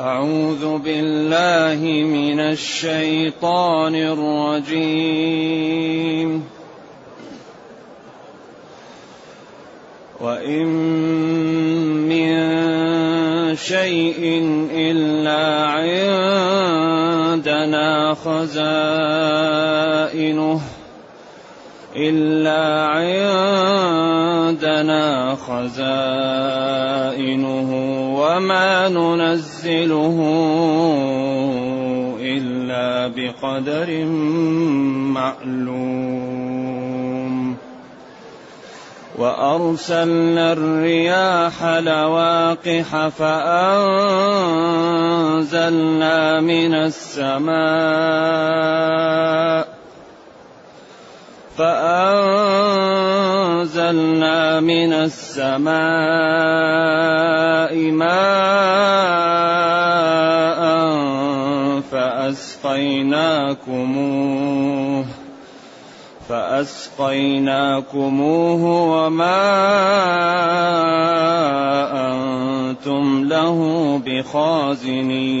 أعوذ بالله من الشيطان الرجيم. وإن من شيء إلا عندنا خزائنه إلا عندنا خزائنه. وما ننزله إلا بقدر معلوم وأرسلنا الرياح لواقح فأنزلنا من السماء فأنزلنا من السماء ماء فأسقيناكموه فأسقيناكموه وما أنتم له بخازنين.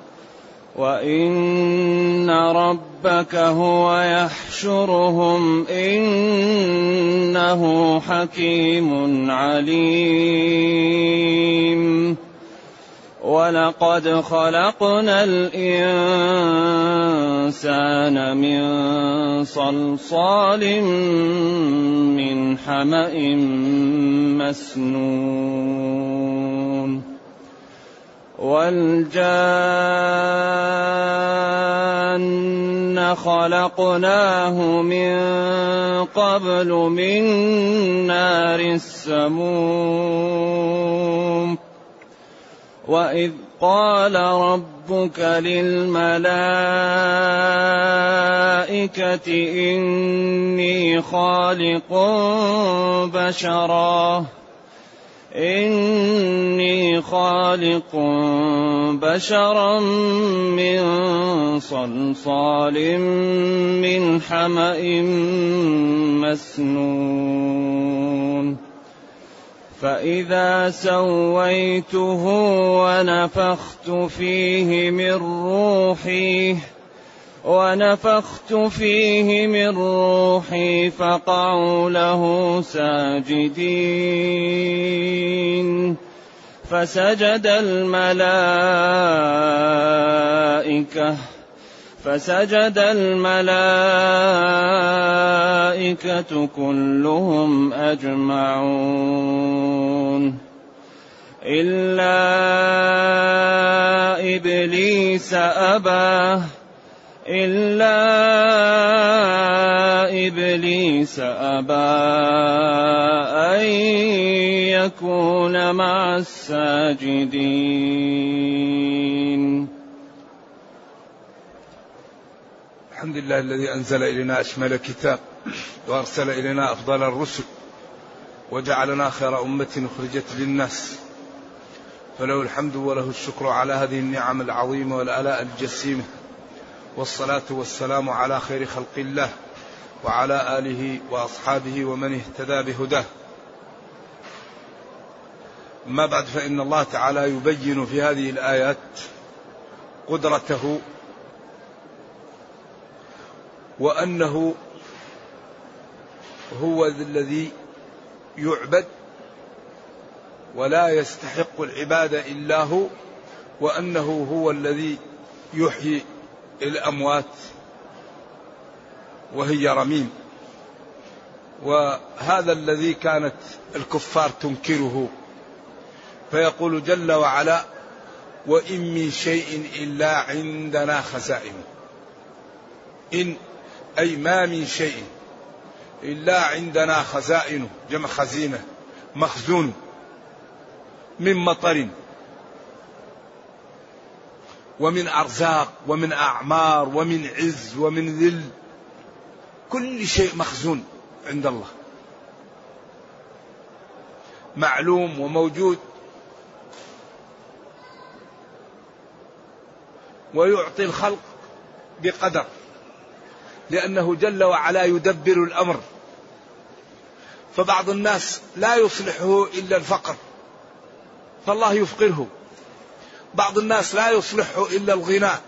وان ربك هو يحشرهم انه حكيم عليم ولقد خلقنا الانسان من صلصال من حما مسنون والجان خلقناه من قبل من نار السموم. وإذ قال ربك للملائكة إني خالق بشرا. إني خالق بشرا من صلصال من حمأ مسنون فإذا سويته ونفخت فيه من روحي ونفخت فيه من روحي فقعوا له ساجدين. فسجد الملائكة فسجد الملائكة كلهم أجمعون. إلا إبليس أباه إلا إبليس أبى أن يكون مع الساجدين. الحمد لله الذي أنزل إلينا أشمل كتاب وأرسل إلينا أفضل الرسل وجعلنا خير أمة أخرجت للناس. فله الحمد وله الشكر على هذه النعم العظيمة والآلاء الجسيمة. والصلاة والسلام على خير خلق الله وعلى آله وأصحابه ومن اهتدى بهداه. أما بعد فإن الله تعالى يبين في هذه الآيات قدرته وأنه هو الذي يعبد ولا يستحق العبادة إلا هو وأنه هو الذي يحيي الأموات وهي رميم. وهذا الذي كانت الكفار تنكره. فيقول جل وعلا وإن من شيء إلا عندنا خزائنه إن أي ما من شيء إلا عندنا خزائنه جمع خزينة مخزون من مطر ومن أرزاق ومن أعمار ومن عز ومن ذل. كل شيء مخزون عند الله. معلوم وموجود. ويعطي الخلق بقدر. لأنه جل وعلا يدبر الأمر. فبعض الناس لا يصلحه إلا الفقر. فالله يفقره. بعض الناس لا يصلحه إلا الغناء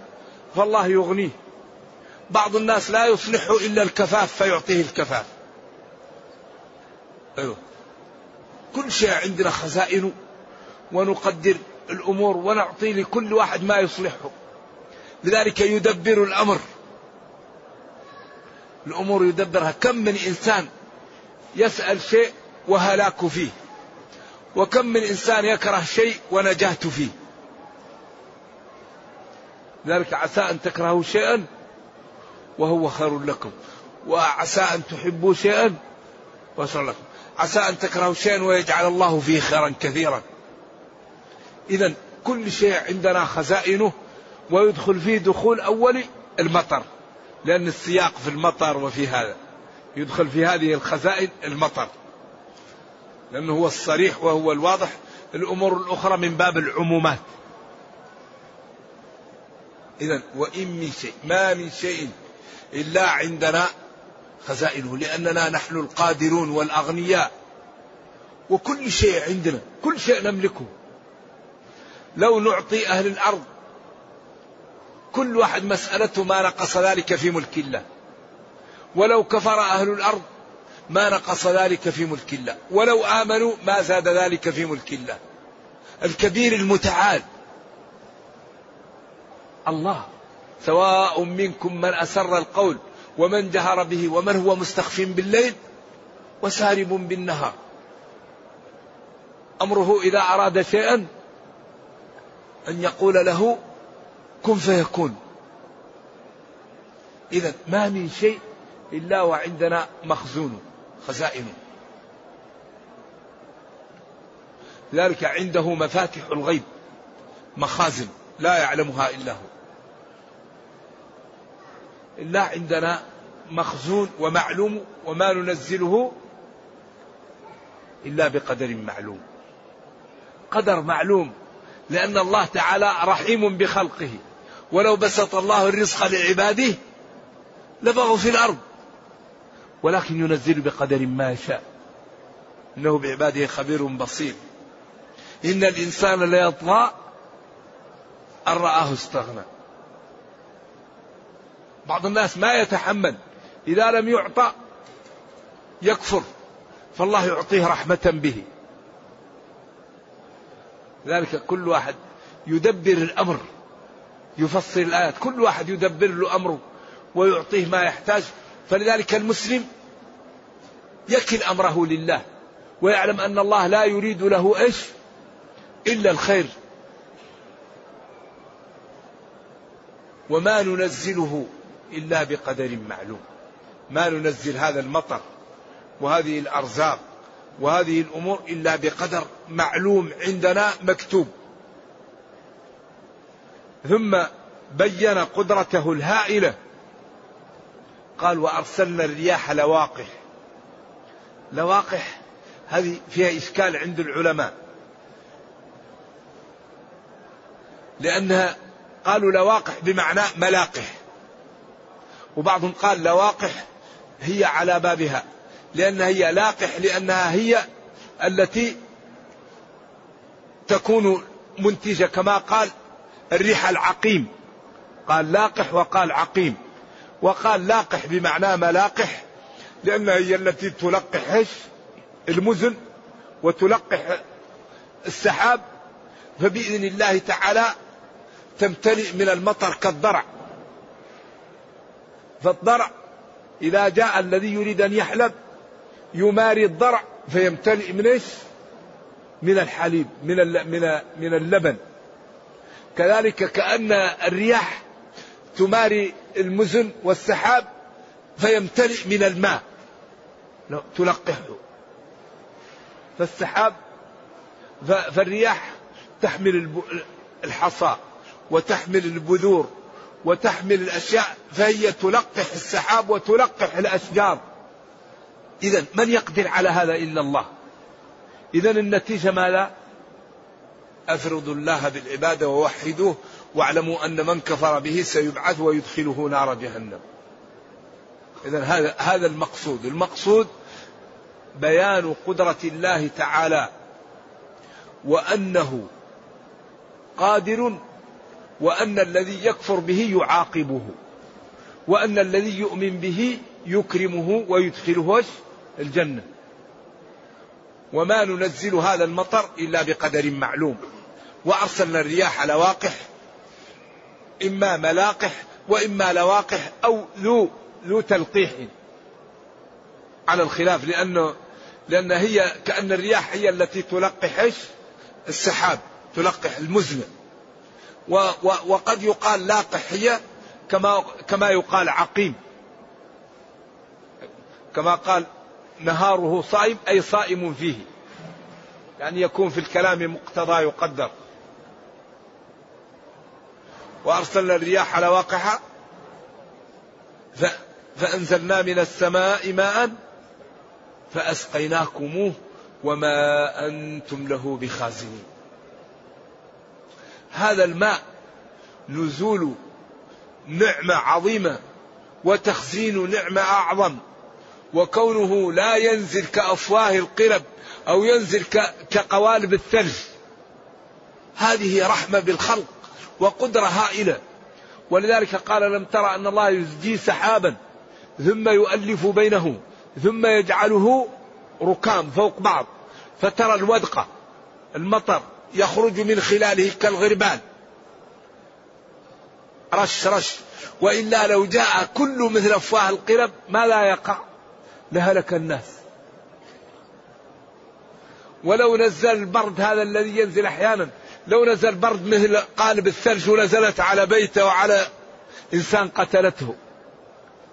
فالله يغنيه. بعض الناس لا يصلحه إلا الكفاف فيعطيه الكفاف. أيوه. كل شيء عندنا خزائنه ونقدر الأمور ونعطي لكل واحد ما يصلحه. لذلك يدبر الأمر. الأمور يدبرها. كم من إنسان يسأل شيء وهلاك فيه وكم من إنسان يكره شيء ونجاة فيه. ذلك عسى أن تكرهوا شيئا وهو خير لكم وعسى أن تحبوا شيئا وشر لكم عسى أن تكرهوا شيئا ويجعل الله فيه خيرا كثيرا إذا كل شيء عندنا خزائنه ويدخل فيه دخول أولي المطر لأن السياق في المطر وفي هذا يدخل في هذه الخزائن المطر لأنه هو الصريح وهو الواضح الأمور الأخرى من باب العمومات إذا وإن من شيء ما من شيء إلا عندنا خزائنه لأننا نحن القادرون والأغنياء. وكل شيء عندنا كل شيء نملكه. لو نعطي أهل الأرض كل واحد مسألته ما نقص ذلك في ملك الله. ولو كفر أهل الأرض ما نقص ذلك في ملك الله. ولو آمنوا ما زاد ذلك في ملك الله. الكبير المتعال. الله. سواء منكم من أسر القول ومن جهر به ومن هو مستخف بالليل وسارب بالنهار. أمره إذا أراد شيئا أن يقول له كن فيكون. إذا ما من شيء إلا وعندنا مخزون خزائنه لذلك عنده مفاتح الغيب مخازن لا يعلمها إلا هو. إلا عندنا مخزون ومعلوم وما ننزله إلا بقدر معلوم. قدر معلوم لأن الله تعالى رحيم بخلقه. ولو بسط الله الرزق لعباده لبغوا في الأرض. ولكن ينزل بقدر ما يشاء. إنه بعباده خبير بصير. إن الإنسان ليطغى أن رآه استغنى. بعض الناس ما يتحمل. إذا لم يعطى يكفر فالله يعطيه رحمة به. ذلك كل واحد يدبر الأمر يفصل الآيات. كل واحد يدبر له أمره ويعطيه ما يحتاج. فلذلك المسلم يكل أمره لله ويعلم أن الله لا يريد له إيش؟ إلا الخير. وما ننزله إلا بقدر معلوم. ما ننزل هذا المطر وهذه الأرزاق وهذه الأمور إلا بقدر معلوم عندنا مكتوب. ثم بين قدرته الهائلة. قال وأرسلنا الرياح لواقح. لواقح هذه فيها إشكال عند العلماء. لأنها قالوا لواقح بمعنى ملاقح. وبعضهم قال لواقح هي على بابها لأنها هي لاقح لأنها هي التي تكون منتجة كما قال الريح العقيم. قال لاقح وقال عقيم. وقال لاقح بمعنى ملاقح لأنها هي التي تلقح المزن وتلقح السحاب فبإذن الله تعالى تمتلئ من المطر كالضرع. فالضرع إذا جاء الذي يريد أن يحلب يماري الضرع فيمتلئ من إيش؟ من الحليب من من من اللبن. كذلك كأن الرياح تماري المزن والسحاب فيمتلئ من الماء. تلقحه. فالسحاب فالرياح تحمل الحصى وتحمل البذور. وتحمل الأشياء فهي تلقح السحاب وتلقح الأشجار. إذا من يقدر على هذا إلا الله؟ إذا النتيجة ماذا أفرضوا الله بالعبادة ووحدوه واعلموا أن من كفر به سيبعث ويدخله نار جهنم. إذا هذا هذا المقصود. المقصود بيان قدرة الله تعالى وأنه قادر وأن الذي يكفر به يعاقبه وأن الذي يؤمن به يكرمه ويدخله الجنة. وما ننزل هذا المطر إلا بقدر معلوم. وأرسلنا الرياح لواقح إما ملاقح وإما لواقح أو ذو ذو تلقيح على الخلاف لأنه لأن هي كأن الرياح هي التي تلقح السحاب تلقح المزمع و و وقد يقال لاقح هي كما كما يقال عقيم. كما قال نهاره صائم أي صائم فيه. يعني يكون في الكلام مقتضى يقدر. وأرسلنا الرياح لواقح فأنزلنا من السماء ماء فأسقيناكموه وما أنتم له بخازنين. هذا الماء نزول نعمة عظيمة وتخزين نعمة أعظم. وكونه لا ينزل كأفواه القرب أو ينزل كقوالب الثلج. هذه رحمة بالخلق وقدرة هائلة. ولذلك قال لم ترى أن الله يزجي سحابا ثم يؤلف بينه ثم يجعله ركام فوق بعض. فترى الودقة المطر يخرج من خلاله كالغربان. رش رش. وإلا لو جاء كل مثل أفواه القرب ما لا يقع؟ لهلك الناس. ولو نزل البرد هذا الذي ينزل أحيانا لو نزل برد مثل قالب الثلج ونزلت على بيته وعلى إنسان قتلته.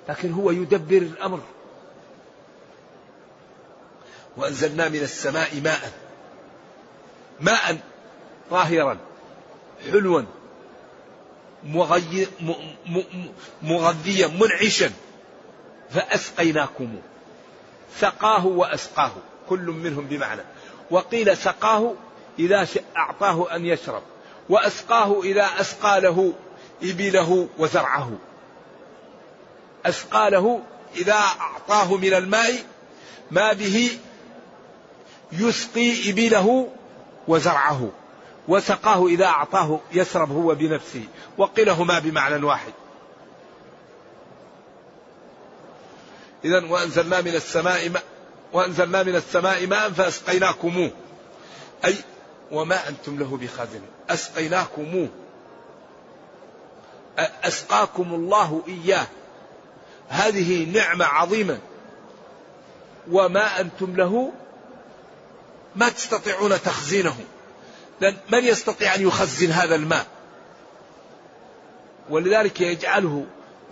لكن هو يدبر الأمر. وأنزلنا من السماء ماء. ماء. طاهرا حلوا. مغذيا منعشا. فأسقيناكم. سقاه وأسقاه. كل منهم بمعنى. وقيل سقاه إذا أعطاه أن يشرب. وأسقاه إذا أسقى له إبله وزرعه. أسقى له إذا أعطاه من الماء ما به يسقي إبله وزرعه. وسقاه إذا أعطاه يشرب هو بنفسه وقلهما بمعنى واحد. إذا وأنزلنا من السماء ماء وأنزلنا من السماء ماء فأسقيناكموه. أي وما أنتم له بخازن أسقيناكموه. أسقاكم الله إياه. هذه نعمة عظيمة. وما أنتم له ما تستطيعون تخزينه. من يستطيع أن يخزن هذا الماء؟ ولذلك يجعله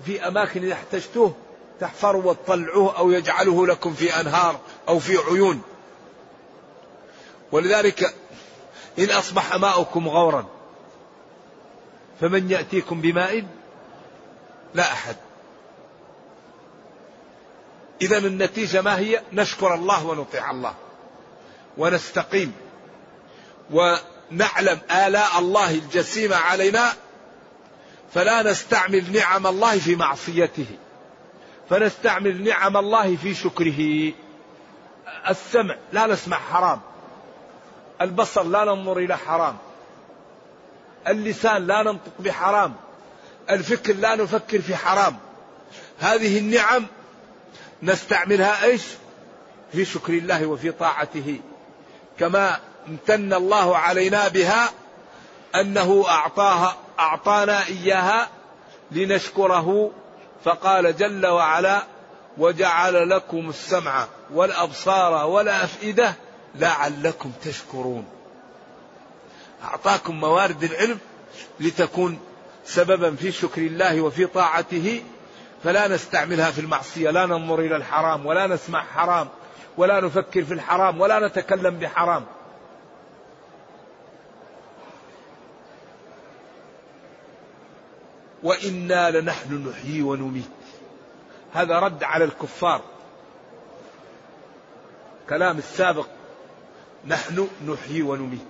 في أماكن إذا احتجتوه تحفروا وتطلعوه أو يجعله لكم في أنهار أو في عيون. ولذلك إن أصبح ماؤكم غورا فمن يأتيكم بماء؟ لا أحد. إذا النتيجة ما هي؟ نشكر الله ونطيع الله ونستقيم. ونعلم آلاء الله الجسيمة علينا فلا نستعمل نعم الله في معصيته فنستعمل نعم الله في شكره السمع لا نسمع حرام البصر لا ننظر إلى حرام اللسان لا ننطق بحرام الفكر لا نفكر في حرام هذه النعم نستعملها إيش؟ في شكر الله وفي طاعته كما امتن الله علينا بها أنه أعطاها أعطانا إياها لنشكره. فقال جل وعلا وجعل لكم السمع والأبصار والأفئدة لعلكم تشكرون. أعطاكم موارد العلم لتكون سببا في شكر الله وفي طاعته. فلا نستعملها في المعصية لا ننظر إلى الحرام ولا نسمع حرام ولا نفكر في الحرام ولا نتكلم بحرام. وإنا لنحن نحيي ونميت. هذا رد على الكفار. كلام السابق نحن نحيي ونميت.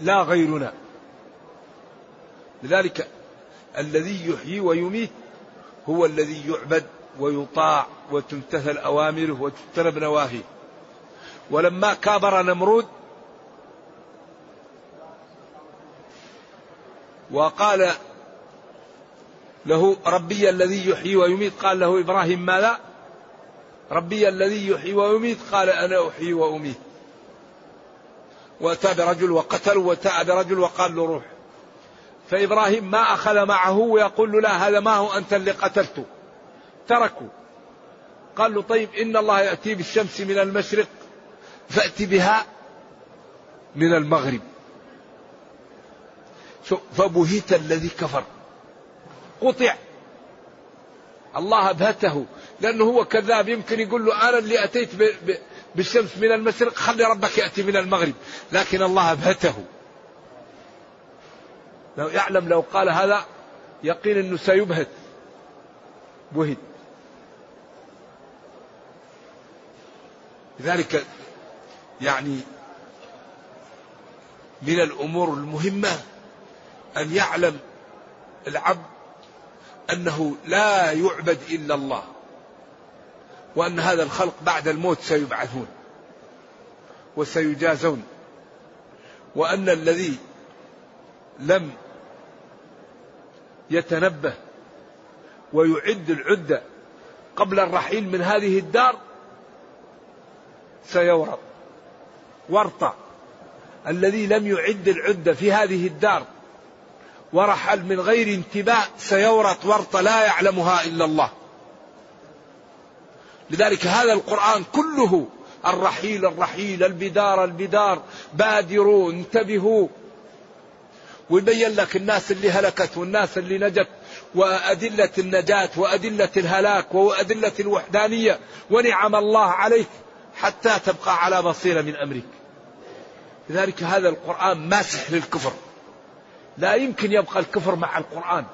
لا غيرنا. لذلك الذي يحيي ويميت هو الذي يعبد ويطاع وتمتثل أوامره وتجتنب نواهيه. ولما كابر نمرود وقال له ربي الذي يحيي ويميت. قال له إبراهيم ماذا؟ ربي الذي يحيي ويميت. قال أنا أحيي وأميت. وأتى برجل وقتل وأتى برجل وقال له روح. فإبراهيم ما أخذ معه ويقول له لا هذا ما هو أنت اللي قتلته. تركوا قال له طيب إن الله يأتي بالشمس من المشرق فأتي بها من المغرب. فبهت الذي كفر. قطع. الله أبهته لأنه هو كذاب يمكن يقول له أنا اللي أتيت بالشمس من المشرق خلي ربك يأتي من المغرب. لكن الله أبهته. لو يعلم لو قال هذا يقين أنه سيبهت. بهت. لذلك يعني من الأمور المهمة أن يعلم العبد أنه لا يعبد إلا الله وأن هذا الخلق بعد الموت سيبعثون وسيجازون وأن الذي لم يتنبه ويعد العدة قبل الرحيل من هذه الدار سيورط ورطة الذي لم يعد العدة في هذه الدار ورحل من غير انتباه سيورط ورطة لا يعلمها إلا الله. لذلك هذا القرآن كله الرحيل الرحيل البدار البدار بادروا انتبهوا. ويبين لك الناس اللي هلكت والناس اللي نجت وأدلة النجاة وأدلة الهلاك وأدلة الوحدانية ونعم الله عليك حتى تبقى على بصيرة من أمرك. لذلك هذا القرآن ماسح للكفر. لا يمكن يبقى الكفر مع القرآن.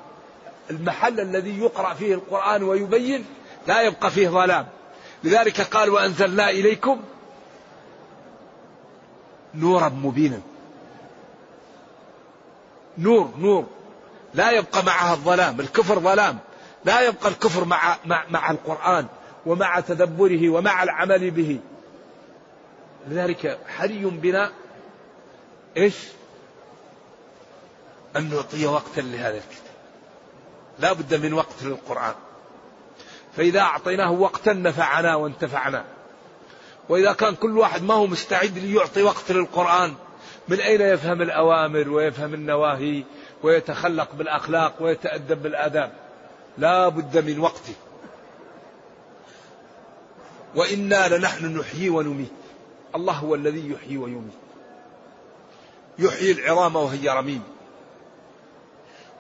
المحل الذي يقرأ فيه القرآن ويبين لا يبقى فيه ظلام. لذلك قال وأنزلنا إليكم نورا مبينا. نور نور. لا يبقى معها الظلام. الكفر ظلام. لا يبقى الكفر مع, مع, مع القرآن ومع تدبره ومع العمل به. لذلك حري بنا إيش؟ أن نعطي وقتا لهذا الكتاب. لا بد من وقت للقرآن. فإذا أعطيناه وقتا نفعنا وانتفعنا. وإذا كان كل واحد ما هو مستعد ليعطي وقت للقرآن من أين يفهم الأوامر ويفهم النواهي ويتخلق بالأخلاق ويتأدب بالآداب؟ لا بد من وقته وإنا لنحن نحيي ونميت. الله هو الذي يحيي ويميت. يحيي العظام وهي رميم.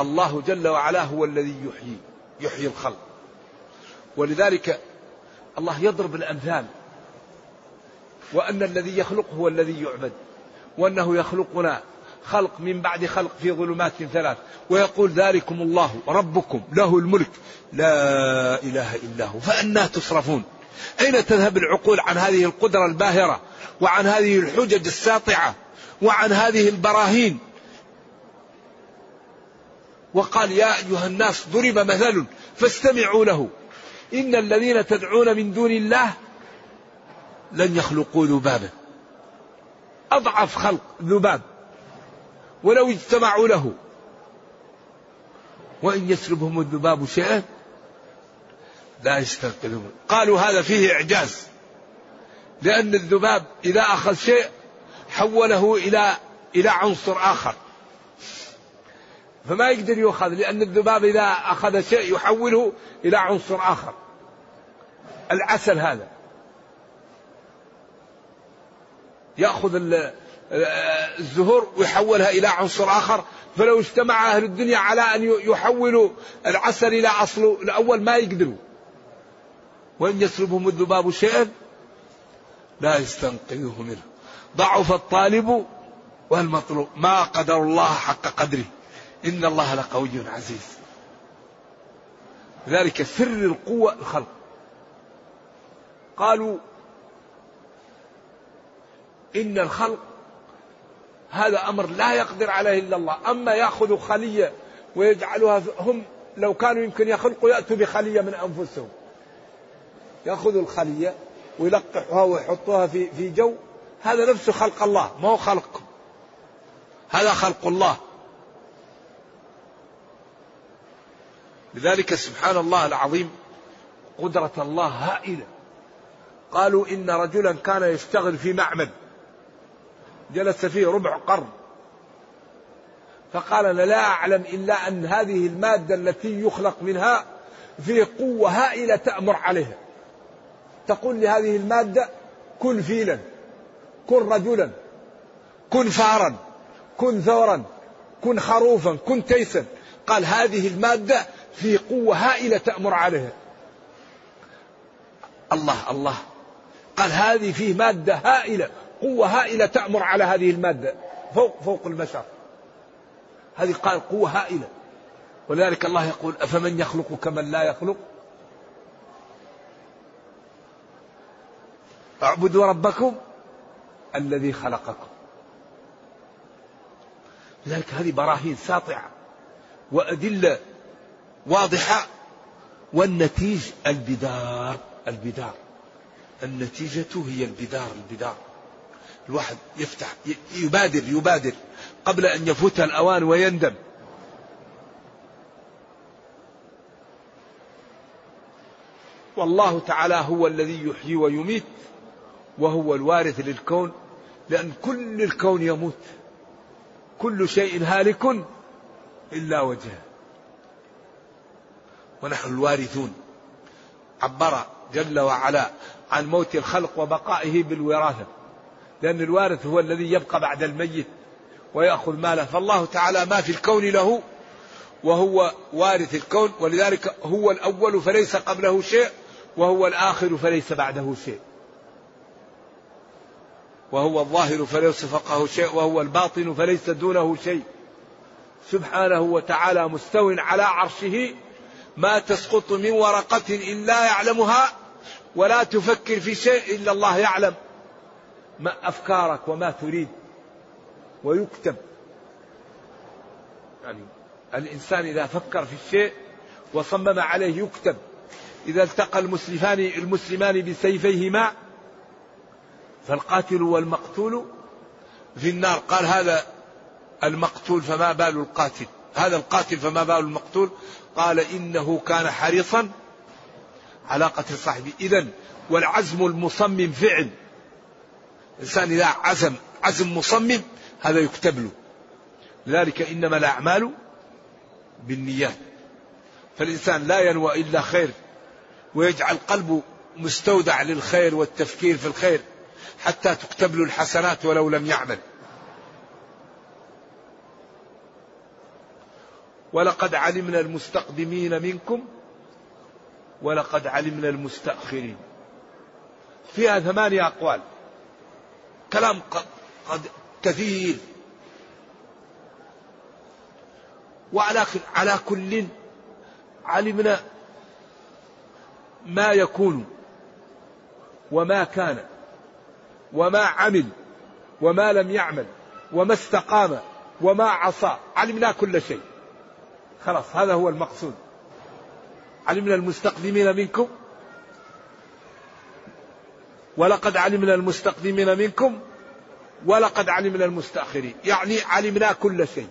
الله جل وعلا هو الذي يحيي يحيي الخلق. ولذلك الله يضرب الأمثال. وأن الذي يخلق هو الذي يعبد وأنه يخلقنا خلق من بعد خلق في ظلمات ثلاث. ويقول ذلكم الله ربكم له الملك. لا إله إلا هو. فأنا تصرفون. أين تذهب العقول عن هذه القدرة الباهرة وعن هذه الحجج الساطعة وعن هذه البراهين؟ وقال يا أيها الناس ضرب مثل فاستمعوا له. إن الذين تدعون من دون الله لن يخلقوا ذبابا. أضعف خلق ذباب. ولو اجتمعوا له. وإن يسلبهم الذباب شيئا لا يستنقذون قالوا هذا فيه إعجاز. لأن الذباب إذا أخذ شيء حوله إلى إلى عنصر آخر. فما يقدر يؤخذ لأن الذباب إذا أخذ شيء يحوله إلى عنصر آخر. العسل هذا. يأخذ الزهور ويحولها إلى عنصر آخر. فلو اجتمع أهل الدنيا على أن يحولوا العسل إلى أصله الأول ما يقدروا. وإن يسلبهم الذباب شيئا لا يستنقذه منه. ضعف الطالب والمطلوب. ما قدر الله حق قدره. إن الله لقوي عزيز. ذلك سر القوة الخلق. قالوا إن الخلق هذا أمر لا يقدر عليه إلا الله. أما يأخذ خلية ويجعلها هم لو كانوا يمكن يخلقوا يأتوا بخلية من أنفسهم. يأخذوا الخلية ويلقحوها ويحطوها في في جو. هذا نفسه خلق الله ما هو خلقكم هذا خلق الله. لذلك سبحان الله العظيم قدرة الله هائلة. قالوا إن رجلا كان يشتغل في معمل جلس فيه ربع قرن. فقال أنا لا أعلم إلا أن هذه المادة التي يخلق منها في قوة هائلة تأمر عليها. تقول لهذه المادة كن فيلا كن رجلا كن فارا كن ثورا كن خروفا كن تيسا. قال هذه المادة في قوة هائلة تأمر عليها. الله الله. قال هذه فيه مادة هائلة قوة هائلة تأمر على هذه المادة. فوق فوق البشر هذه قال قوة هائلة. ولذلك الله يقول أفمن يخلق كمن لا يخلق؟ اعبدوا ربكم الذي خلقكم. لذلك هذه براهين ساطعة وأدلة واضحة. والنتيج البدار البدار. النتيجة هي البدار البدار. الواحد يفتح يبادر يبادر قبل أن يفوت الأوان ويندم. والله تعالى هو الذي يحيي ويميت وهو الوارث للكون لأن كل الكون يموت. كل شيء هالك إلا وجهه. ونحن الوارثون. عبر جل وعلا عن موت الخلق وبقائه بالوراثة. لأن الوارث هو الذي يبقى بعد الميت ويأخذ ماله. فالله تعالى ما في الكون له وهو وارث الكون. ولذلك هو الأول فليس قبله شيء وهو الآخر فليس بعده شيء. وهو الظاهر فليس فوقه شيء وهو الباطن فليس دونه شيء. سبحانه وتعالى مستو على عرشه ما تسقط من ورقة إلا يعلمها ولا تفكر في شيء إلا الله يعلم. ما أفكارك وما تريد ويكتب. يعني الإنسان إذا فكر في الشيء وصمم عليه يكتب. إذا التقى المسلمان المسلمان بسيفيهما فالقاتل والمقتول في النار. قال هذا المقتول فما بال القاتل. هذا القاتل فما بال المقتول. قال إنه كان حريصا على قتل صاحبه إذا والعزم المصمم فعل. الإنسان إذا عزم عزم مصمم هذا يكتب له. لذلك إنما الأعمال بالنيات. فالإنسان لا ينوى إلا خير ويجعل قلبه مستودع للخير والتفكير في الخير حتى تكتب له الحسنات ولو لم يعمل. ولقد علمنا المستقدمين منكم ولقد علمنا المستأخرين. فيها ثمانية أقوال. كلام قد كثير. وعلى على كل علمنا ما يكون وما كان وما عمل وما لم يعمل وما استقام وما عصى. علمنا كل شيء. خلاص هذا هو المقصود. علمنا المستقدمين منكم. ولقد علمنا المستقدمين منكم ولقد علمنا المستأخرين. يعني علمنا كل شيء.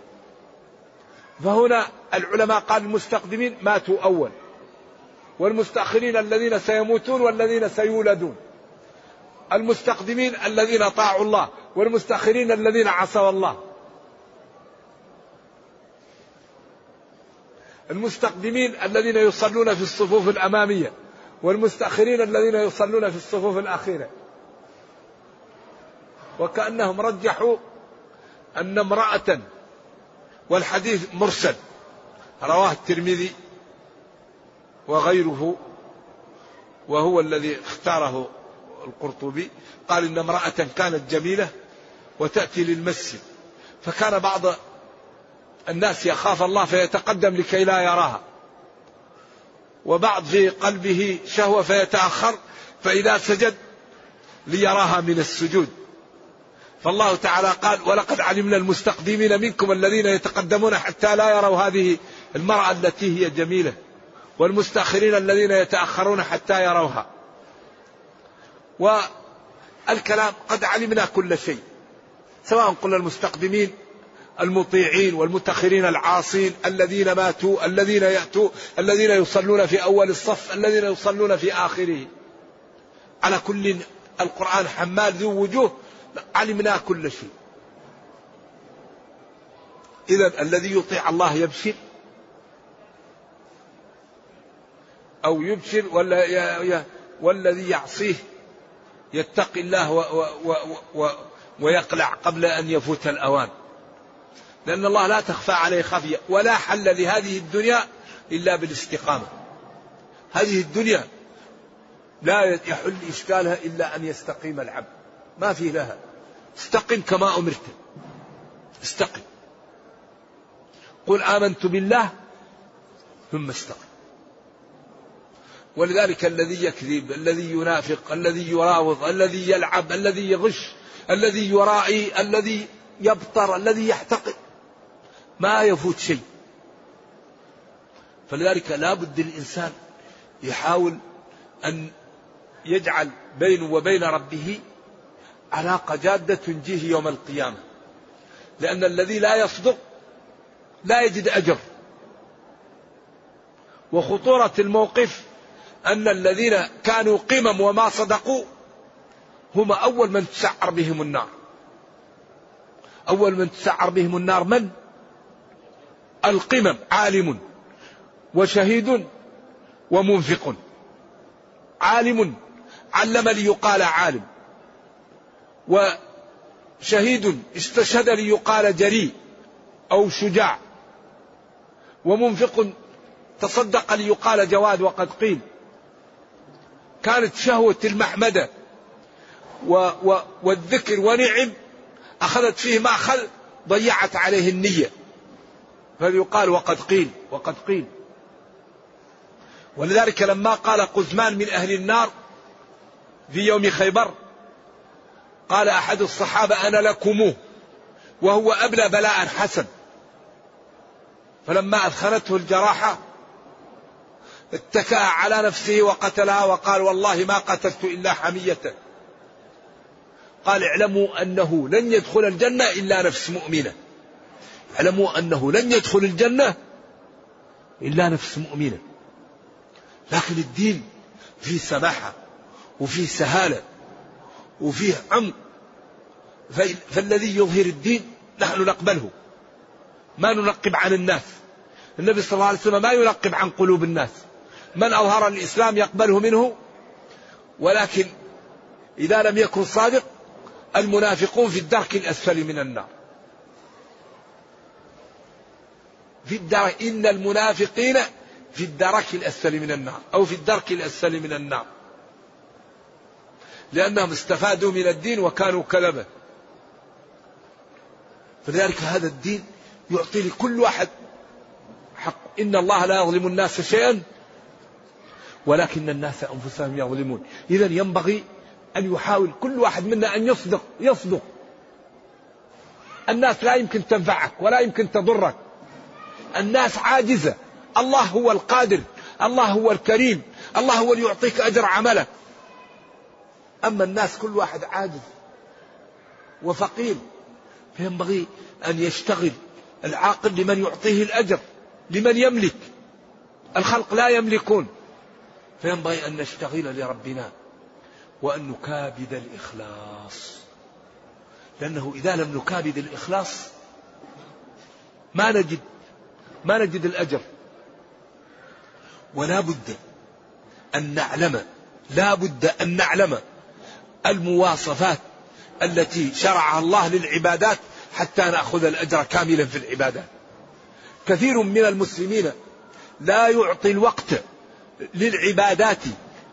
فهنا العلماء قال المستقدمين ماتوا أول. والمستأخرين الذين سيموتون والذين سيولدون. المستقدمين الذين طاعوا الله والمستأخرين الذين عصوا الله. المستقدمين الذين يصلون في الصفوف الأمامية والمستأخرين الذين يصلون في الصفوف الأخيرة. وكأنهم رجحوا أن امرأة والحديث مرسل رواه الترمذي وغيره وهو الذي اختاره القرطبي قال إن امرأة كانت جميلة وتأتي للمسجد فكان بعض الناس يخاف الله فيتقدم لكي لا يراها. وبعض في قلبه شهوة فيتأخر فإذا سجد ليراها من السجود. فالله تعالى قال ولقد علمنا المستقدمين منكم الذين يتقدمون حتى لا يروا هذه المرأة التي هي جميلة والمستأخرين الذين يتأخرون حتى يروها. والكلام قد علمنا كل شيء سواء قلنا المستقدمين المطيعين والمتأخرين العاصين الذين ماتوا الذين يأتوا الذين يصلون في أول الصف الذين يصلون في آخره. على كل القرآن حمال ذو وجوه علمنا كل شيء. إذا الذي يطيع الله يبشر. أو يبشر ولا والذي يعصيه. يتقي الله و و و ويقلع قبل أن يفوت الأوان. لأن الله لا تخفى عليه خفية ولا حل لهذه الدنيا إلا بالاستقامة. هذه الدنيا لا يحل إشكالها إلا أن يستقيم العبد. ما في لها. استقم كما أمرت. استقم. قل آمنت بالله ثم استقم. ولذلك الذي يكذب الذي ينافق الذي يراوض الذي يلعب الذي يغش الذي يرائي الذي يبطر الذي يحتقر ما يفوت شيء. فلذلك لا بد الإنسان يحاول أن يجعل بينه وبين ربه علاقة جادة تنجيه يوم القيامة. لأن الذي لا يصدق لا يجد أجر. وخطورة الموقف أن الذين كانوا قمم وما صدقوا هم أول من تسعر بهم النار. أول من تسعر بهم النار من؟ القمم عالم وشهيد ومنفق. عالم علم ليقال عالم وشهيد استشهد ليقال جريء أو شجاع ومنفق تصدق ليقال جواد وقد قيل. كانت شهوة المحمدة و و والذكر ونعم أخذت فيه مأخذ ضيعت عليه النية. فليقال وقد قيل وقد قيل. ولذلك لما قال قزمان من أهل النار في يوم خيبر قال أحد الصحابة أنا لكموه وهو أبلى بلاء حسن. فلما أثخنته الجراحة اتكأ على نفسه وقتلها وقال والله ما قتلت إلا حمية. قال اعلموا أنه لن يدخل الجنة إلا نفس مؤمنة. اعلموا أنه لن يدخل الجنة إلا نفس مؤمنة. لكن الدين فيه سماحة وفيه سهالة وفيه عمق فالذي يظهر الدين نحن نقبله. ما ننقب عن الناس. النبي صلى الله عليه وسلم ما ينقب عن قلوب الناس. من أظهر الإسلام يقبله منه. ولكن إذا لم يكن صادق المنافقون في الدرك الأسفل من النار. في الدرك. إن المنافقين في الدرك الأسفل من النار أو في الدرك الأسفل من النار. لأنهم استفادوا من الدين وكانوا كذبة فلذلك هذا الدين يعطي لكل واحد حق. إن الله لا يظلم الناس شيئا ولكن الناس أنفسهم يظلمون. إذا ينبغي أن يحاول كل واحد منا أن يصدق. يصدق. الناس لا يمكن تنفعك ولا يمكن تضرك. الناس عاجزة. الله هو القادر. الله هو الكريم. الله هو اللي يعطيك أجر عملك. أما الناس كل واحد عاجز وفقير. فينبغي أن يشتغل. العاقل لمن يعطيه الأجر لمن يملك. الخلق لا يملكون. فينبغي أن نشتغل لربنا وأن نكابد الإخلاص. لأنه إذا لم نكابد الإخلاص ما نجد ما نجد الأجر. ولا بد أن نعلم لا بد أن نعلم المواصفات التي شرعها الله للعبادات حتى نأخذ الأجر كاملا في العبادات كثير من المسلمين لا يعطي الوقت للعبادات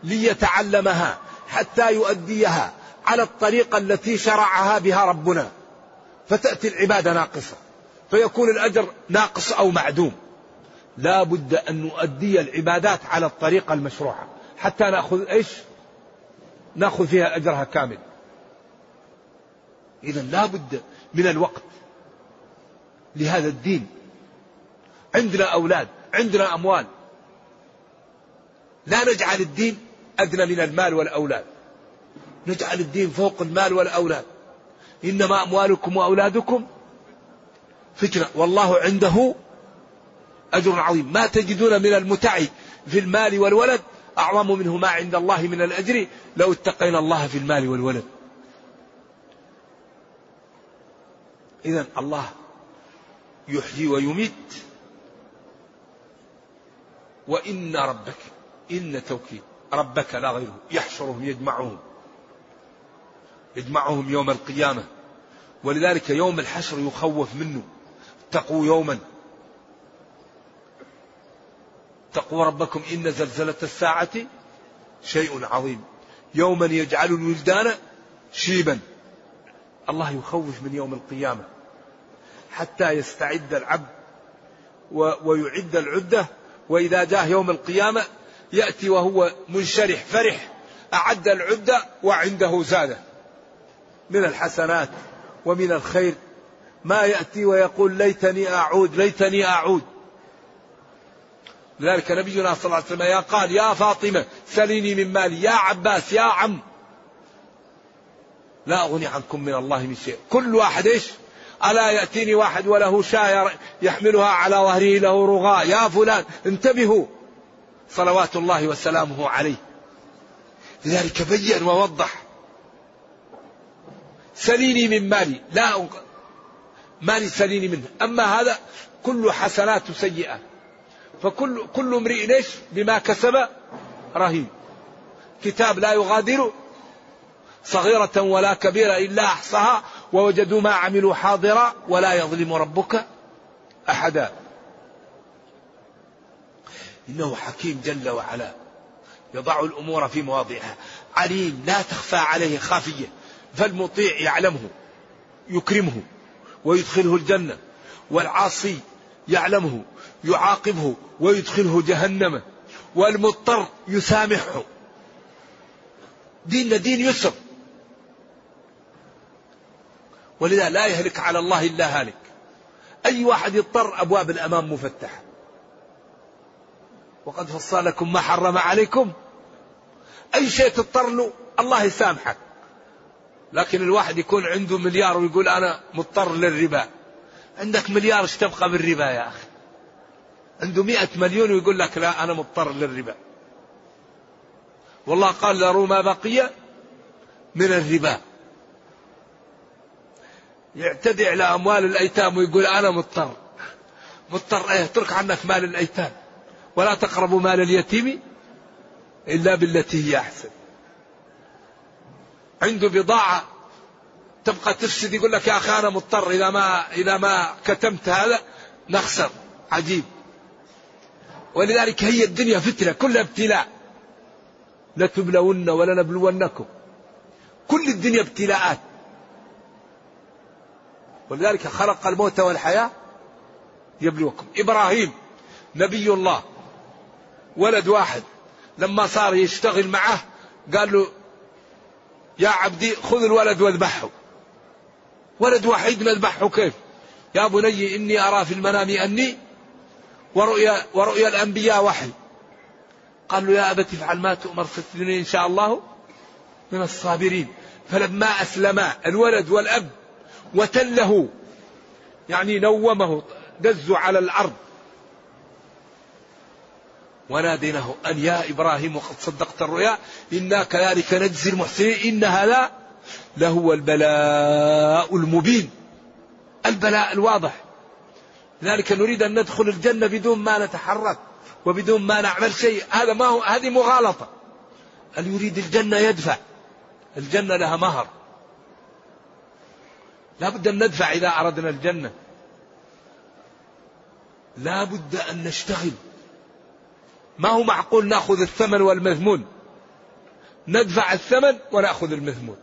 ليتعلمها حتى يؤديها على الطريقة التي شرعها بها ربنا. فتأتي العبادة ناقصة. فيكون الأجر ناقص أو معدوم. لا بد أن نؤدي العبادات على الطريقة المشروعة. حتى نأخذ إيش؟ نأخذ فيها أجرها كامل. إذا لا بد من الوقت لهذا الدين. عندنا أولاد عندنا أموال. لا نجعل الدين أدنى من المال والأولاد. نجعل الدين فوق المال والأولاد. إنما أموالكم وأولادكم فتنة والله عنده أجر عظيم. ما تجدون من المتع في المال والولد أعظم منه ما عند الله من الأجر. لو اتقينا الله في المال والولد. إذا الله يحيي ويميت. وإن ربك إن توكيد. ربك لا غيره. يحشرهم يجمعهم. يجمعهم يوم القيامة. ولذلك يوم الحشر يخوف منه. اتقوا يوما. اتقوا ربكم إن زلزلة الساعة شيء عظيم. يوما يجعل الولدان شيبا. الله يخوف من يوم القيامة. حتى يستعد العبد ويعد العدة. وإذا جاء يوم القيامة يأتي وهو منشرح فرح. أعد العدة وعنده زادة. من الحسنات ومن الخير. ما يأتي ويقول ليتني أعود ليتني أعود. لذلك نبينا صلى الله عليه وسلم يا قال يا فاطمة سليني من مالي. يا عباس يا عم. لا أغني عنكم من الله من شيء. كل واحد إيش؟ ألا يأتيني واحد وله شاة يحملها على ظهره له رغاء. يا فلان انتبهوا. صلوات الله وسلامه عليه. لذلك بين ووضح. سليني من مالي. لا مالي سليني منه. أما هذا كل حسنات سيئة. فكل كل امرئ إيش؟ بما كسب رهين. كتاب لا يغادر صغيرة ولا كبيرة إلا أحصاها ووجدوا ما عملوا حاضرا ولا يظلم ربك أحدا. إنه حكيم جل وعلا. يضع الأمور في مواضعها. عليم لا تخفى عليه خافية. فالمطيع يعلمه يكرمه. ويدخله الجنة والعاصي يعلمه يعاقبه ويدخله جهنم والمضطر يسامحه. ديننا دين يسر. ولذا لا يهلك على الله إلا هالك. أي واحد يضطر أبواب الأمام مفتحة. وقد فصل لكم ما حرم عليكم. أي شيء تضطر له الله يسامحك. لكن الواحد يكون عنده مليار ويقول أنا مضطر للربا. عندك مليار إيش تبقى بالربا يا أخي؟ عنده مئة مليون ويقول لك لا أنا مضطر للربا. والله قال ذروا ما بقي من الربا. يعتدي على أموال الأيتام ويقول أنا مضطر. مضطر إيه؟ اترك عنك مال الأيتام. ولا تقربوا مال اليتيم إلا بالتي هي أحسن. عنده بضاعة تبقى تفسد يقول لك يا أخي أنا مضطر إذا ما إذا ما كتمت هذا. نخسر. عجيب. ولذلك هي الدنيا فتنة كلها ابتلاء. لتبلون ولنبلونكم. كل الدنيا ابتلاءات. ولذلك خلق الموت والحياة يبلوكم. إبراهيم نبي الله ولد واحد. لما صار يشتغل معه قال له يا عبدي خذ الولد واذبحه. ولد وحيد نذبحه كيف؟ يا بني إني أرى في المنام أني ورؤيا, ورؤيا الأنبياء وحي. قال له يا أبت افعل ما تؤمر ستجدني إن شاء الله من الصابرين. فلما أسلما الولد والأب وتله يعني نومه دزوا على الأرض. وناديناه أن يا إبراهيم وقد صدقت الرؤيا إنا كذلك نجزي المحسنين إن هذا لهو البلاء المبين. البلاء الواضح. لذلك نريد أن ندخل الجنة بدون ما نتحرك وبدون ما نعمل شيء. هذا ما هو هذه مغالطة. اللي يريد الجنة يدفع؟ الجنة لها مهر. لا بد أن ندفع إذا أردنا الجنة. لا بد أن نشتغل. ما هو معقول ناخذ الثمن والمذمون ندفع الثمن وناخذ المذمون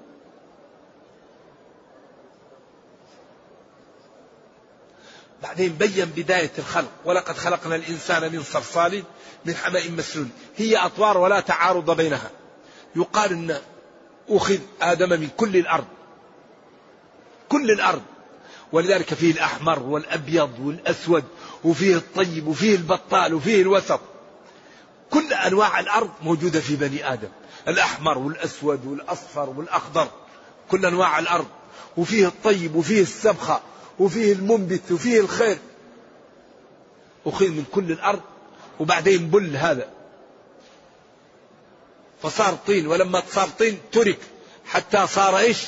بعدين بين بداية الخلق ولقد خلقنا الإنسان من صلصال من حمأ مسنون. هي أطوار ولا تعارض بينها. يقال أن أخذ آدم من كل الأرض. كل الأرض. ولذلك فيه الأحمر والأبيض والأسود وفيه الطيب وفيه البطال وفيه الوسط. كل أنواع الأرض موجودة في بني آدم. الأحمر والأسود والأصفر والأخضر كل أنواع الأرض. وفيه الطيب وفيه السبخة وفيه المنبت وفيه الخير. أخذ من كل الأرض وبعدين بل هذا. فصار طين ولما صار طين ترك. حتى صار إيش؟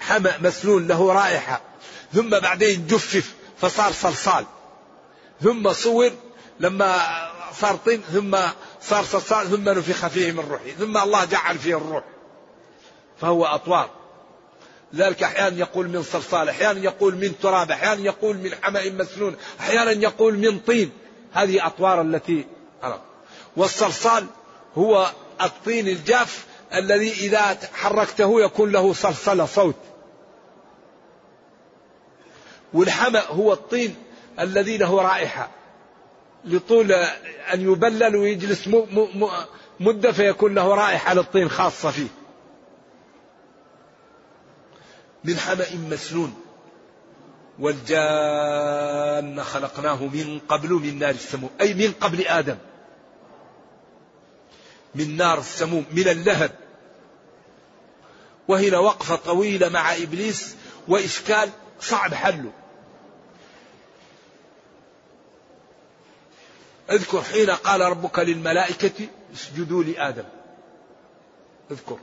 حمأ مسنون له رائحة. ثم بعدين جفف فصار صلصال. ثم صور لما صار طين ثم صار صلصال ثم نفخ فيه من روحه ثم الله جعل فيه الروح. فهو أطوار. ذلك أحيانا يقول من صلصال أحيانا يقول من تراب أحيانا يقول من حمأ مسنون أحيانا يقول من طين. هذه أطوار التي أرى. والصلصال هو الطين الجاف الذي إذا حركته يكون له صلصلة صوت. والحمأ هو الطين الذي له رائحة. لطول أن يبلل ويجلس مدة فيكون له رائحة للطين خاصة فيه. من حمأ مسنون. والجان خلقناه من قبل من نار السموم. أي من قبل آدم. من نار السموم من اللهب. وهنا وقفة طويلة مع إبليس. وإشكال صعب حله. اذكر حين قال ربك للملائكة اسجدوا لآدم. اذكر.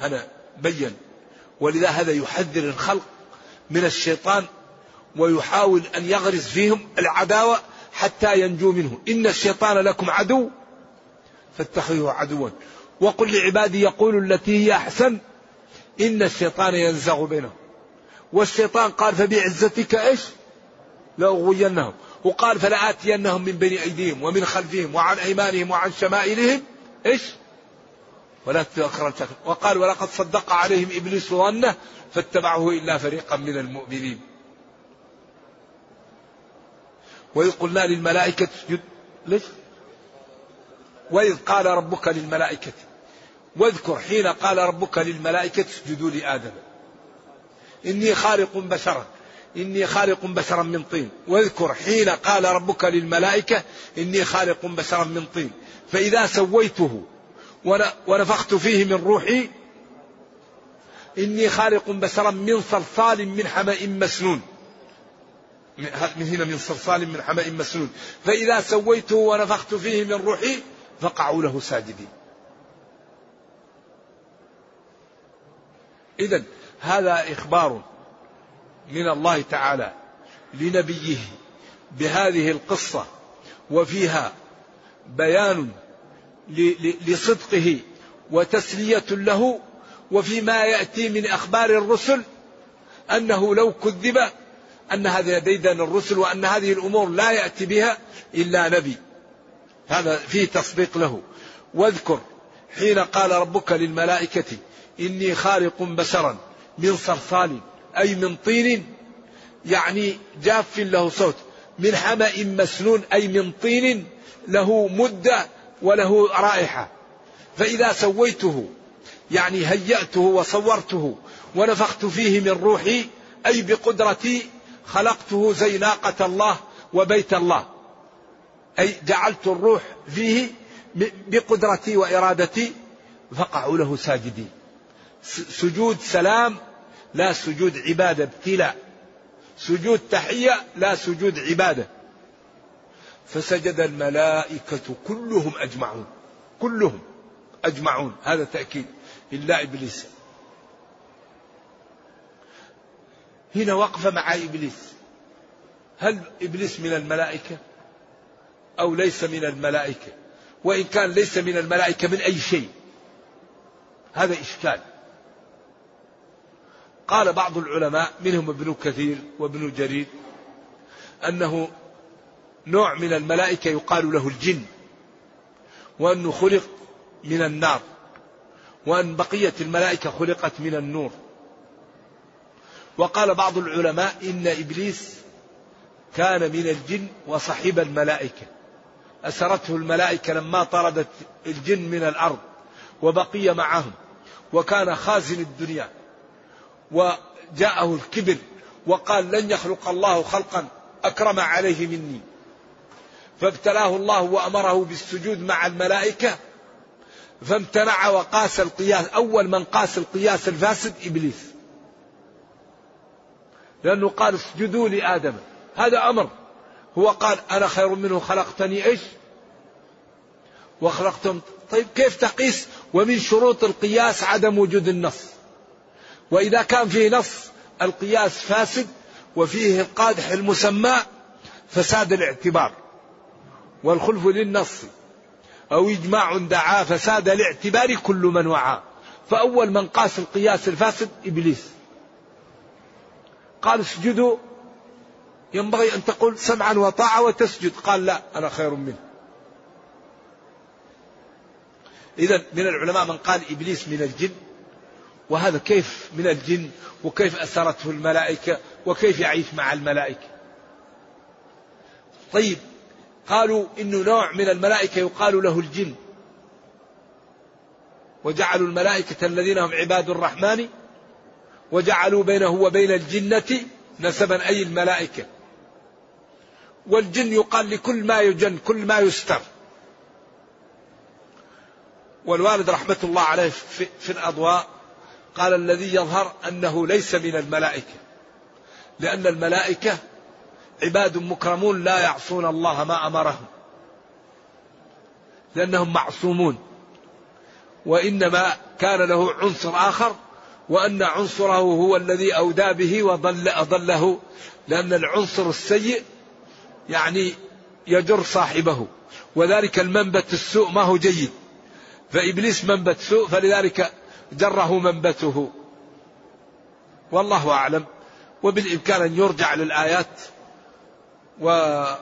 هنا بين. ولذا هذا يحذر الخلق من الشيطان ويحاول أن يغرس فيهم العداوة حتى ينجو منه. إن الشيطان لكم عدو فاتخذوه عدوا. وقل لعبادي يقولوا التي هي أحسن. إن الشيطان ينزغ بينهم. والشيطان قال فبعزتك إيش؟ لأغوينهم. وقال فلآتينهم من بين أيديهم ومن خلفهم وعن أيمانهم وعن شمائلهم. إيش؟ ولا وقال ولقد صدق عليهم إبليس ظنه فاتبعه إلا فريقا من المؤمنين. وإذ قلنا للملائكة اسجد. ليش؟ وإذ قال ربك للملائكة واذكر حين قال ربك للملائكة اسجدوا لآدم. إني خالق بشرا. إني خالق بشرا من طين. واذكر حين قال ربك للملائكة إني خالق بشرا من طين. فإذا سويته ونفخت فيه من روحي إني خالق بشرا من صلصال من حمأ مسنون. من هنا من صلصال من حمأ مسنون. فإذا سويته ونفخت فيه من روحي فقعوا له ساجدين. إذا هذا إخبار من الله تعالى لنبيه بهذه القصة وفيها بيان لصدقه وتسلية له وفيما يأتي من أخبار الرسل أنه لو كذب أن هذا ديدن الرسل وأن هذه الأمور لا يأتي بها إلا نبي. هذا فيه تصديق له. واذكر حين قال ربك للملائكة إني خالق بشرا من صلصال أي من طين يعني جاف له صوت. من حمأ مسنون أي من طين له مدة وله رائحة. فإذا سويته يعني هيأته وصورته ونفخت فيه من روحي أي بقدرتي خلقته زي ناقة الله وبيت الله. أي جعلت الروح فيه بقدرتي وإرادتي فقعوا له ساجدين. سجود سلام لا سجود عبادة ابتلاء. سجود تحية لا سجود عبادة. فسجد الملائكة كلهم أجمعون. كلهم أجمعون. هذا تأكيد. إلا إبليس. هنا وقف مع إبليس. هل إبليس من الملائكة؟ أو ليس من الملائكة؟ وإن كان ليس من الملائكة من أي شيء؟ هذا إشكال. قال بعض العلماء منهم ابن كثير وابن جرير أنه نوع من الملائكة يقال له الجن وأنه خلق من النار وأن بقية الملائكة خلقت من النور. وقال بعض العلماء إن إبليس كان من الجن وصحب الملائكة. أسرته الملائكة لما طردت الجن من الأرض وبقي معهم وكان خازن الدنيا. وجاءه الكبر وقال لن يخلق الله خلقا أكرم عليه مني. فابتلاه الله وأمره بالسجود مع الملائكة فامتنع وقاس القياس أول من قاس القياس الفاسد إبليس. لأنه قال اسجدوا لآدم. هذا أمر. هو قال أنا خير منه خلقتني إيش؟ وخلقتم طيب كيف تقيس؟ ومن شروط القياس عدم وجود النص. وإذا كان فيه نص القياس فاسد وفيه القادح المسمى فساد الاعتبار والخلف للنص أو إجماع دعا فساد الاعتبار كل من وعى فأول من قاس القياس الفاسد إبليس قال اسجدوا ينبغي أن تقول سمعا وطاعة وتسجد قال لا أنا خير منه إذا من العلماء من قال إبليس من الجن وهذا كيف من الجن وكيف أسرته الملائكة وكيف يعيش مع الملائكة؟ طيب قالوا إنه نوع من الملائكة يقال له الجن. وجعلوا الملائكة الذين هم عباد الرحمن وجعلوا بينه وبين الجنة نسبا أي الملائكة. والجن يقال لكل ما يجن كل ما يستر. والوالد رحمة الله عليه في, في الأضواء قال الذي يظهر أنه ليس من الملائكة. لأن الملائكة عباد مكرمون لا يعصون الله ما أمرهم. لأنهم معصومون. وإنما كان له عنصر آخر وأن عنصره هو الذي أودى به وضل أضله. لأن العنصر السيء يعني يجر صاحبه. وذلك المنبت السوء ما هو جيد. فإبليس منبت سوء فلذلك جره منبته. والله أعلم. وبالإمكان أن يرجع للآيات. وما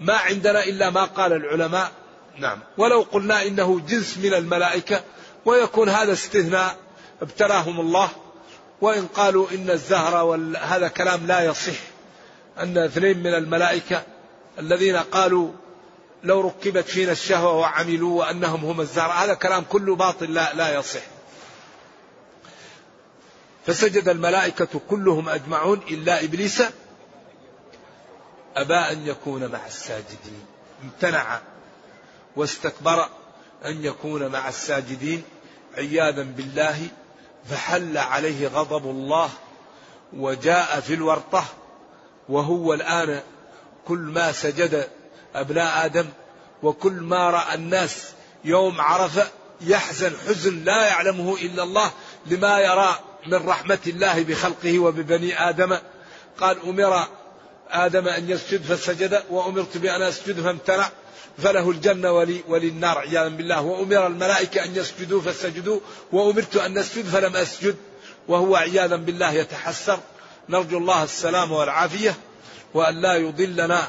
عندنا إلا ما قال العلماء. نعم. ولو قلنا إنه جنس من الملائكة ويكون هذا استثناء ابتلاهم الله. وإن قالوا إن الزهر هذا كلام لا يصح. أن اثنين من الملائكة الذين قالوا لو ركبت فينا الشهوة وعملوا وأنهم هم الزهر هذا كلام كله باطل لا, لا يصح. فسجد الملائكة كلهم أجمعون إلا إبليس أبى أن يكون مع الساجدين. امتنع واستكبر أن يكون مع الساجدين. عياذا بالله فحل عليه غضب الله وجاء في الورطة وهو الآن كل ما سجد أبناء آدم وكل ما رأى الناس يوم عرفة يحزن حزن لا يعلمه إلا الله لما يرى من رحمة الله بخلقه وببني آدم. قال أمر آدم أن يسجد فسجد وأمرت بأن أسجد فامتنع فله الجنة ولي وللنار عياذا بالله. وأمر الملائكة أن يسجدوا فسجدوا وأمرت أن أسجد فلم أسجد وهو عياذا بالله يتحسر. نرجو الله السلام والعافية وأن لا يضلنا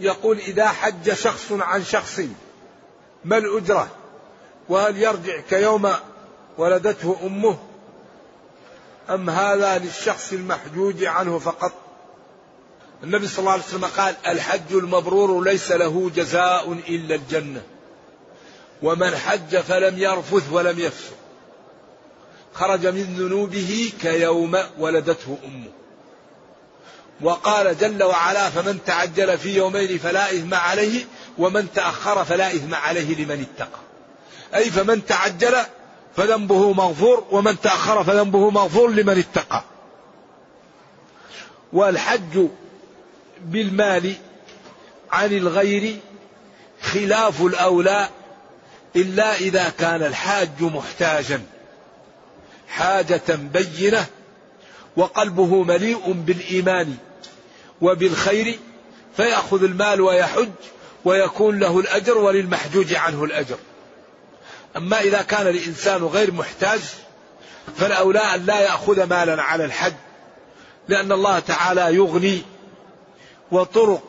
يقول إذا حج شخص عن شخص ما الأجرة؟ وهل يرجع كيوم ولدته أمه؟ أم هذا للشخص المحجوج عنه فقط؟ النبي صلى الله عليه وسلم قال الحج المبرور ليس له جزاء إلا الجنة. ومن حج فلم يرفث ولم يفسق. خرج من ذنوبه كيوم ولدته أمه. وقال جل وعلا فمن تعجل في يومين فلا إثم عليه ومن تأخر فلا إثم عليه لمن اتقى. أي فمن تعجل فذنبه مغفور ومن تأخر فذنبه مغفور لمن اتقى. والحج بالمال عن الغير خلاف الأولى إلا إذا كان الحاج محتاجا حاجة بينة وقلبه مليء بالإيمان وبالخير فيأخذ المال ويحج ويكون له الأجر وللمحجوج عنه الأجر. أما إذا كان الإنسان غير محتاج فالأولى أن لا يأخذ مالا على الحج لأن الله تعالى يغني وطرق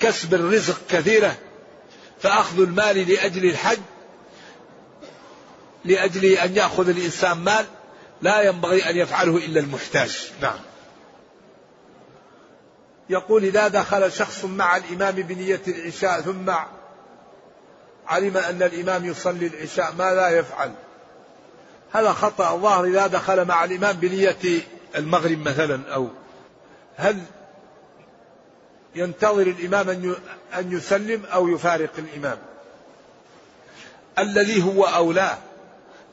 كسب الرزق كثيرة. فأخذ المال لأجل الحج لأجل أن يأخذ الإنسان مال لا ينبغي أن يفعله إلا المحتاج. نعم. يقول إذا دخل شخص مع الإمام بنية العشاء ثم علم أن الإمام يصلي العشاء ماذا يفعل؟ هذا خطأ الظاهر إذا دخل مع الإمام بنية المغرب مثلا أو هل ينتظر الإمام أن يسلم أو يفارق الإمام؟ الذي هو أولى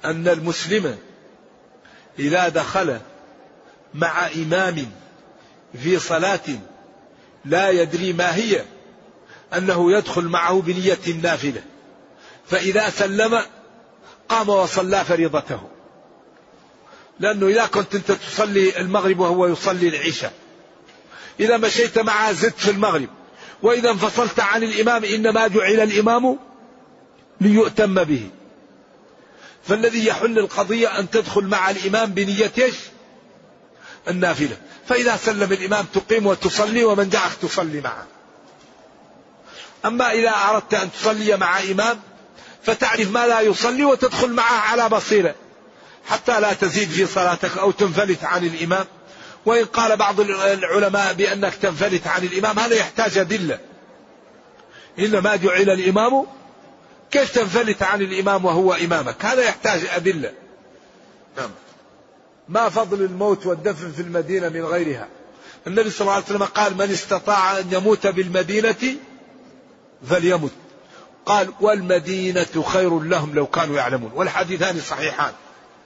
أن المسلم إذا دخل مع إمام في صلاة لا يدري ما هي أنه يدخل معه بنية النافلة فإذا سلم قام وصلى فريضته. لأنه إذا كنت أنت تصلي المغرب وهو يصلي العشاء. إذا مشيت معه زدت في المغرب. وإذا انفصلت عن الإمام إنما جعل الإمام ليؤتم به. فالذي يحل القضية أن تدخل مع الإمام بنية النافلة. فإذا سلم الإمام تقيم وتصلي ومن دعك تصلي معه. أما إذا أردت أن تصلي مع إمام فتعرف ما لا يصلي وتدخل معه على بصيرة. حتى لا تزيد في صلاتك أو تنفلت عن الإمام. وإن قال بعض العلماء بأنك تنفلت عن الإمام هذا يحتاج أدلة. إنما جعل الإمام كيف تنفلت عن الإمام وهو إمامك؟ هذا يحتاج أدلة. نعم. ما فضل الموت والدفن في المدينة من غيرها. النبي صلى الله عليه وسلم قال من استطاع أن يموت بالمدينة فليمت. قال والمدينة خير لهم لو كانوا يعلمون. والحديثان صحيحان.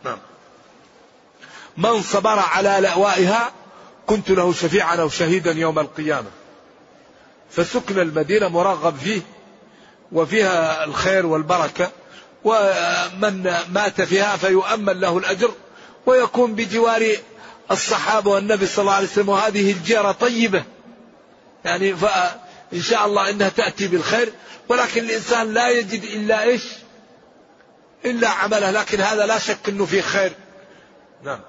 نعم. من صبر على لأوائها كنت له شفيعا أو شهيدا يوم القيامة. فسكن المدينة مرغب فيه وفيها الخير والبركة ومن مات فيها فيؤمن له الأجر. ويكون بجوار الصحابة والنبي صلى الله عليه وسلم وهذه الجيرة طيبة. يعني فإن شاء الله إنها تأتي بالخير. ولكن الإنسان لا يجد إلا إيش؟ إلا عمله. لكن هذا لا شك أنه فيه خير. نعم.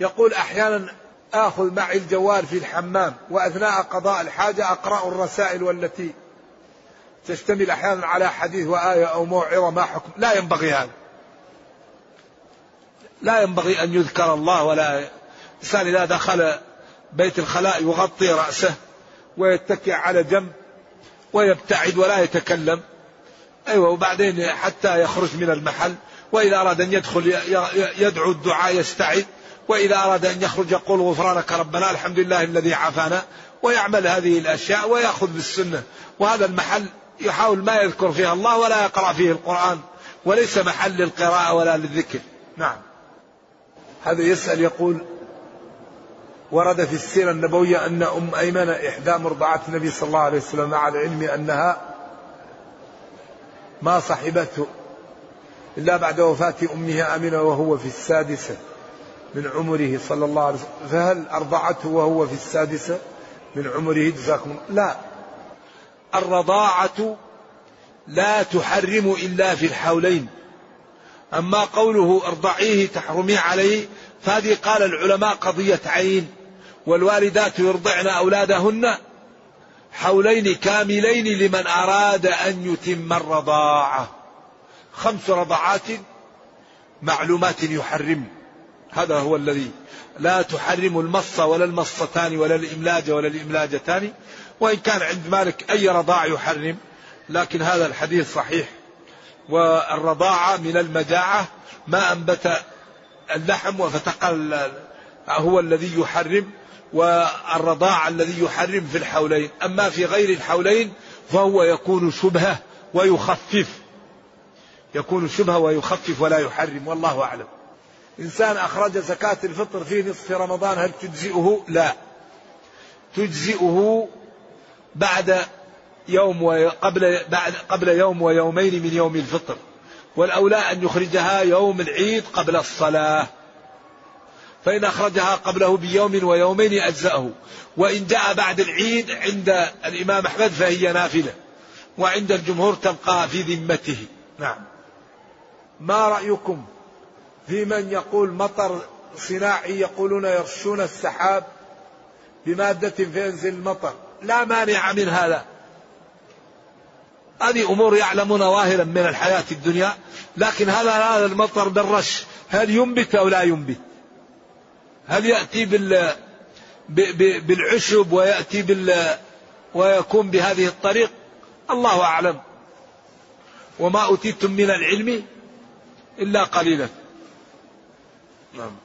يقول أحيانا آخذ معي الجوال في الحمام وأثناء قضاء الحاجة أقرأ الرسائل والتي تشتمل أحيانا على حديث وآية أو موعظة ما حكم؟ لا ينبغي هذا. لا ينبغي أن يذكر الله ولا إنسان إذا دخل بيت الخلاء يغطي رأسه ويتكئ على جنب ويبتعد ولا يتكلم. أيوة وبعدين حتى يخرج من المحل وإذا أراد أن يدخل يدعو الدعاء يستعد وإذا أراد أن يخرج يقول غفرانك ربنا الحمد لله الذي عافانا ويعمل هذه الأشياء ويأخذ بالسنة. وهذا المحل يحاول ما يذكر فيها الله ولا يقرأ فيه القرآن وليس محل للقراءة ولا للذكر. نعم. هذا يسأل يقول ورد في السيرة النبوية أن أم أيمن إحدى مرضعات النبي صلى الله عليه وسلم مع العلم أنها ما صحبته إلا بعد وفاة أمها أمنة وهو في السادسة من عمره صلى الله عليه وسلم. فهل أرضعته وهو في السادسة من عمره؟ جزاكم لا. الرضاعة لا تحرم إلا في الحولين. أما قوله ارضعيه تحرمي عليه فهذه قال العلماء قضية عين والوالدات يرضعن أولادهن حولين كاملين لمن أراد أن يتم الرضاعة. خمس رضعات معلومات يحرم. هذا هو الذي لا تحرم المصة ولا المصتان ولا الإملاج ولا الإملاجتان وإن كان عند مالك أي رضاع يحرم لكن هذا الحديث صحيح. والرضاعة من المجاعة ما أنبت اللحم وفتق هو الذي يحرم والرضاع الذي يحرم في الحولين. أما في غير الحولين فهو يكون شبهة ويخفف. يكون شبهة ويخفف ولا يحرم والله أعلم. إنسان أخرج زكاة الفطر في نصف رمضان هل تجزئه؟ لا. تجزئه بعد يوم وقبل بعد قبل يوم ويومين من يوم الفطر. والأولى أن يخرجها يوم العيد قبل الصلاة. فإن أخرجها قبله بيوم ويومين أجزأه. وإن جاء بعد العيد عند الإمام أحمد فهي نافلة. وعند الجمهور تبقى في ذمته. نعم. ما رأيكم في من يقول مطر صناعي يقولون يرشون السحاب بمادة فينزل المطر؟ لا مانع من هذا. هذه أمور يعلمون ظاهرا من الحياة الدنيا لكن هذا هذا المطر بالرش هل ينبت أو لا ينبت؟ هل يأتي بال بالعشب ويأتي بال ويكون بهذه الطريق؟ الله أعلم. وما أوتيتم من العلم إلا قليلا. نعم.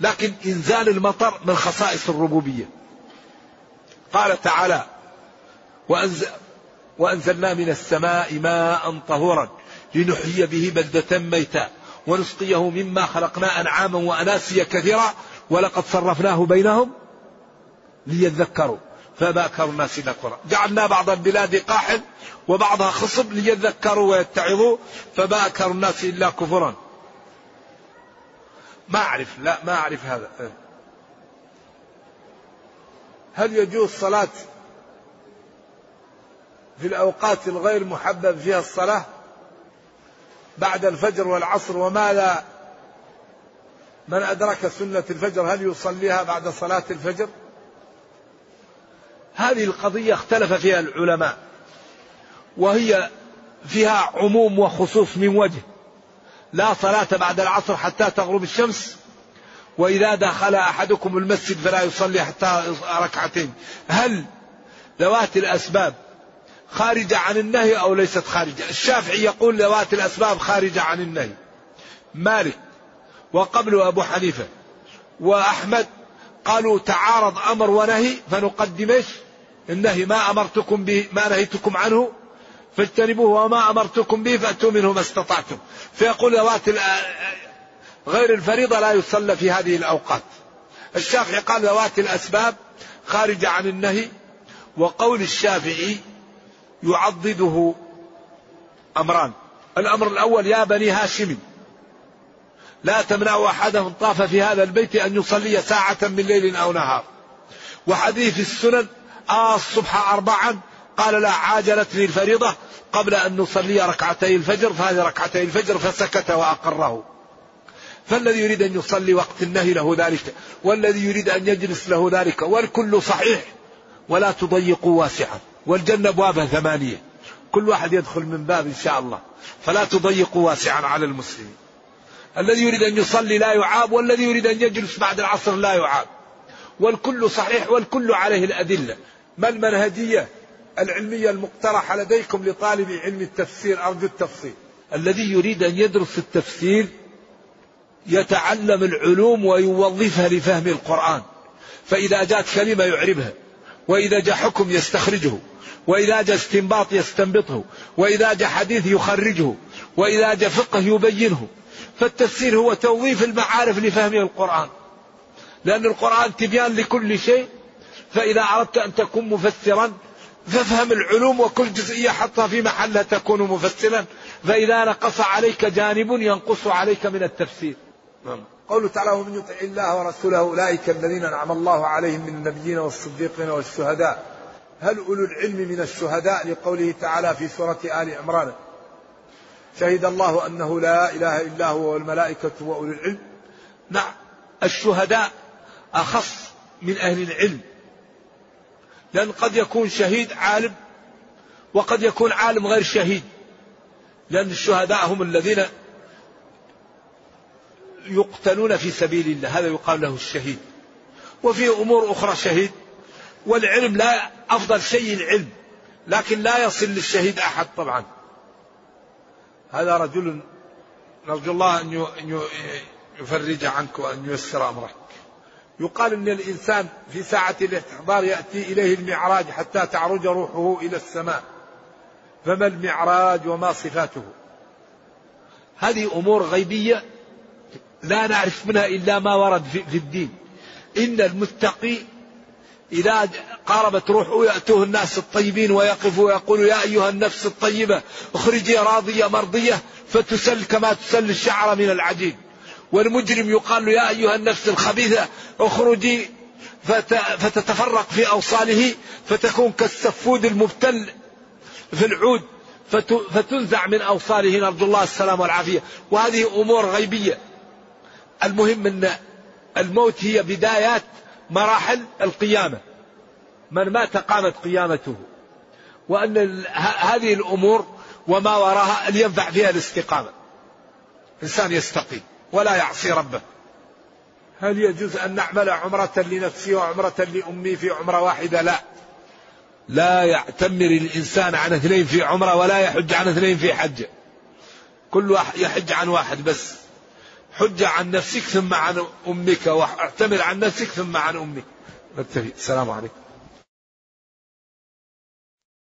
لكن إنزال المطر من خصائص الربوبية. قال تعالى وأنزل وأنزلنا من السماء ماء طهورا لنحيي به بلدة ميتا ونسقيه مما خلقنا أنعاما وأناسيا كثيرا ولقد صرفناه بينهم ليذكروا. فأبى أكثر الناس إلا جعلنا بعض البلاد قاحل وبعضها خصب ليذكروا ويتعظوا. فأبى أكثر الناس إلا كفرا. ما أعرف لا ما أعرف هذا. هل يجوز صلاة في الأوقات الغير محبب فيها الصلاة بعد الفجر والعصر وماذا من أدرك سنة الفجر؟ هل يصليها بعد صلاة الفجر؟ هذه القضية اختلف فيها العلماء وهي فيها عموم وخصوص من وجه. لا صلاة بعد العصر حتى تغرب الشمس وإذا دخل أحدكم المسجد فلا يصلي حتى ركعتين. هل ذوات الأسباب خارجة عن النهي أو ليست خارجة. الشافعي يقول ذوات الأسباب خارجة عن النهي. مالك وقبله أبو حنيفة وأحمد قالوا تعارض أمر ونهي فنقدم إيش؟ النهي. ما أمرتكم به ما نهيتكم عنه فاجتنبوه وما أمرتكم به فأتوا منه ما استطعتم. فيقول ذوات غير الفريضة لا يصلى في هذه الأوقات. الشافعي قال ذوات الأسباب خارجة عن النهي وقول الشافعي يعضده أمران. الأمر الأول يا بني هاشم لا تمنع أحدهم طاف في هذا البيت أن يصلي ساعة من ليل أو نهار. وحديث السنن آه الصبح أربعا قال لا عاجلتني الفريضة قبل أن نصلي ركعتي الفجر فهذه ركعتي الفجر فسكت وأقره. فالذي يريد أن يصلي وقت النهي له ذلك والذي يريد أن يجلس له ذلك والكل صحيح ولا تضيقوا واسعا والجنة أبوابها ثمانية. كل واحد يدخل من باب إن شاء الله. فلا تضيقوا واسعا على المسلمين. الذي يريد أن يصلي لا يعاب والذي يريد أن يجلس بعد العصر لا يعاب. والكل صحيح والكل عليه الأدلة. ما المنهجية العلمية المقترحة لديكم لطالب علم التفسير؟ أرجو التفصيل. الذي يريد أن يدرس التفسير يتعلم العلوم ويوظفها لفهم القرآن. فإذا جاءت كلمة يعربها وإذا جاء حكم يستخرجه. وإذا جاء استنباط يستنبطه وإذا جاء حديث يخرجه وإذا جاء فقه يبينه. فالتفسير هو توظيف المعارف لفهم القرآن. لأن القرآن تبيان لكل شيء فإذا أردت أن تكون مفسرا فافهم العلوم وكل جزئية حطها في محلها تكون مفسرا فإذا نقص عليك جانب ينقص عليك من التفسير. نعم. قوله تعالى ومن يطع الله ورسوله أولئك الذين أنعم الله عليهم من النبيين والصديقين والشهداء. هل أولو العلم من الشهداء لقوله تعالى في سورة آل عمران؟ شهد الله أنه لا إله إلا هو والملائكة وأولو العلم. نعم الشهداء أخص من أهل العلم. لأن قد يكون شهيد عالم وقد يكون عالم غير شهيد. لأن الشهداء هم الذين يقتلون في سبيل الله هذا يقال له الشهيد. وفي أمور أخرى شهيد. والعلم لا أفضل شيء العلم لكن لا يصل للشهيد أحد طبعا. هذا رجل نرجو الله أن يفرج عنك وأن ييسر أمرك. يقال إن الإنسان في ساعة الاستحضار يأتي إليه المعراج حتى تعرج روحه إلى السماء. فما المعراج وما صفاته؟ هذه أمور غيبية لا نعرف منها إلا ما ورد في الدين. إن المتقي إذا قاربت روحه يأتوه الناس الطيبين ويقفوا ويقولوا يا أيها النفس الطيبة اخرجي راضية مرضية فتسل كما تسل الشعر من العجين والمجرم يقال له يا أيها النفس الخبيثة اخرجي فتتفرق في أوصاله فتكون كالسفود المبتل في العود فتنزع من أوصاله نرجو الله السلام والعافية. وهذه أمور غيبية. المهم أن الموت هي بدايات مراحل القيامة. من مات قامت قيامته. وأن هذه الأمور وما وراها أن ينفع فيها الاستقامة. إنسان يستقيم ولا يعصي ربه. هل يجوز أن نعمل عمرة لنفسي وعمرة لأمي في عمرة واحدة؟ لا. لا يعتمر الإنسان عن اثنين في عمرة ولا يحج عن اثنين في حجة كل واحد يحج عن واحد بس. حج عن نفسك ثم عن أمك واعتمر عن نفسك ثم عن أمك. السلام عليكم.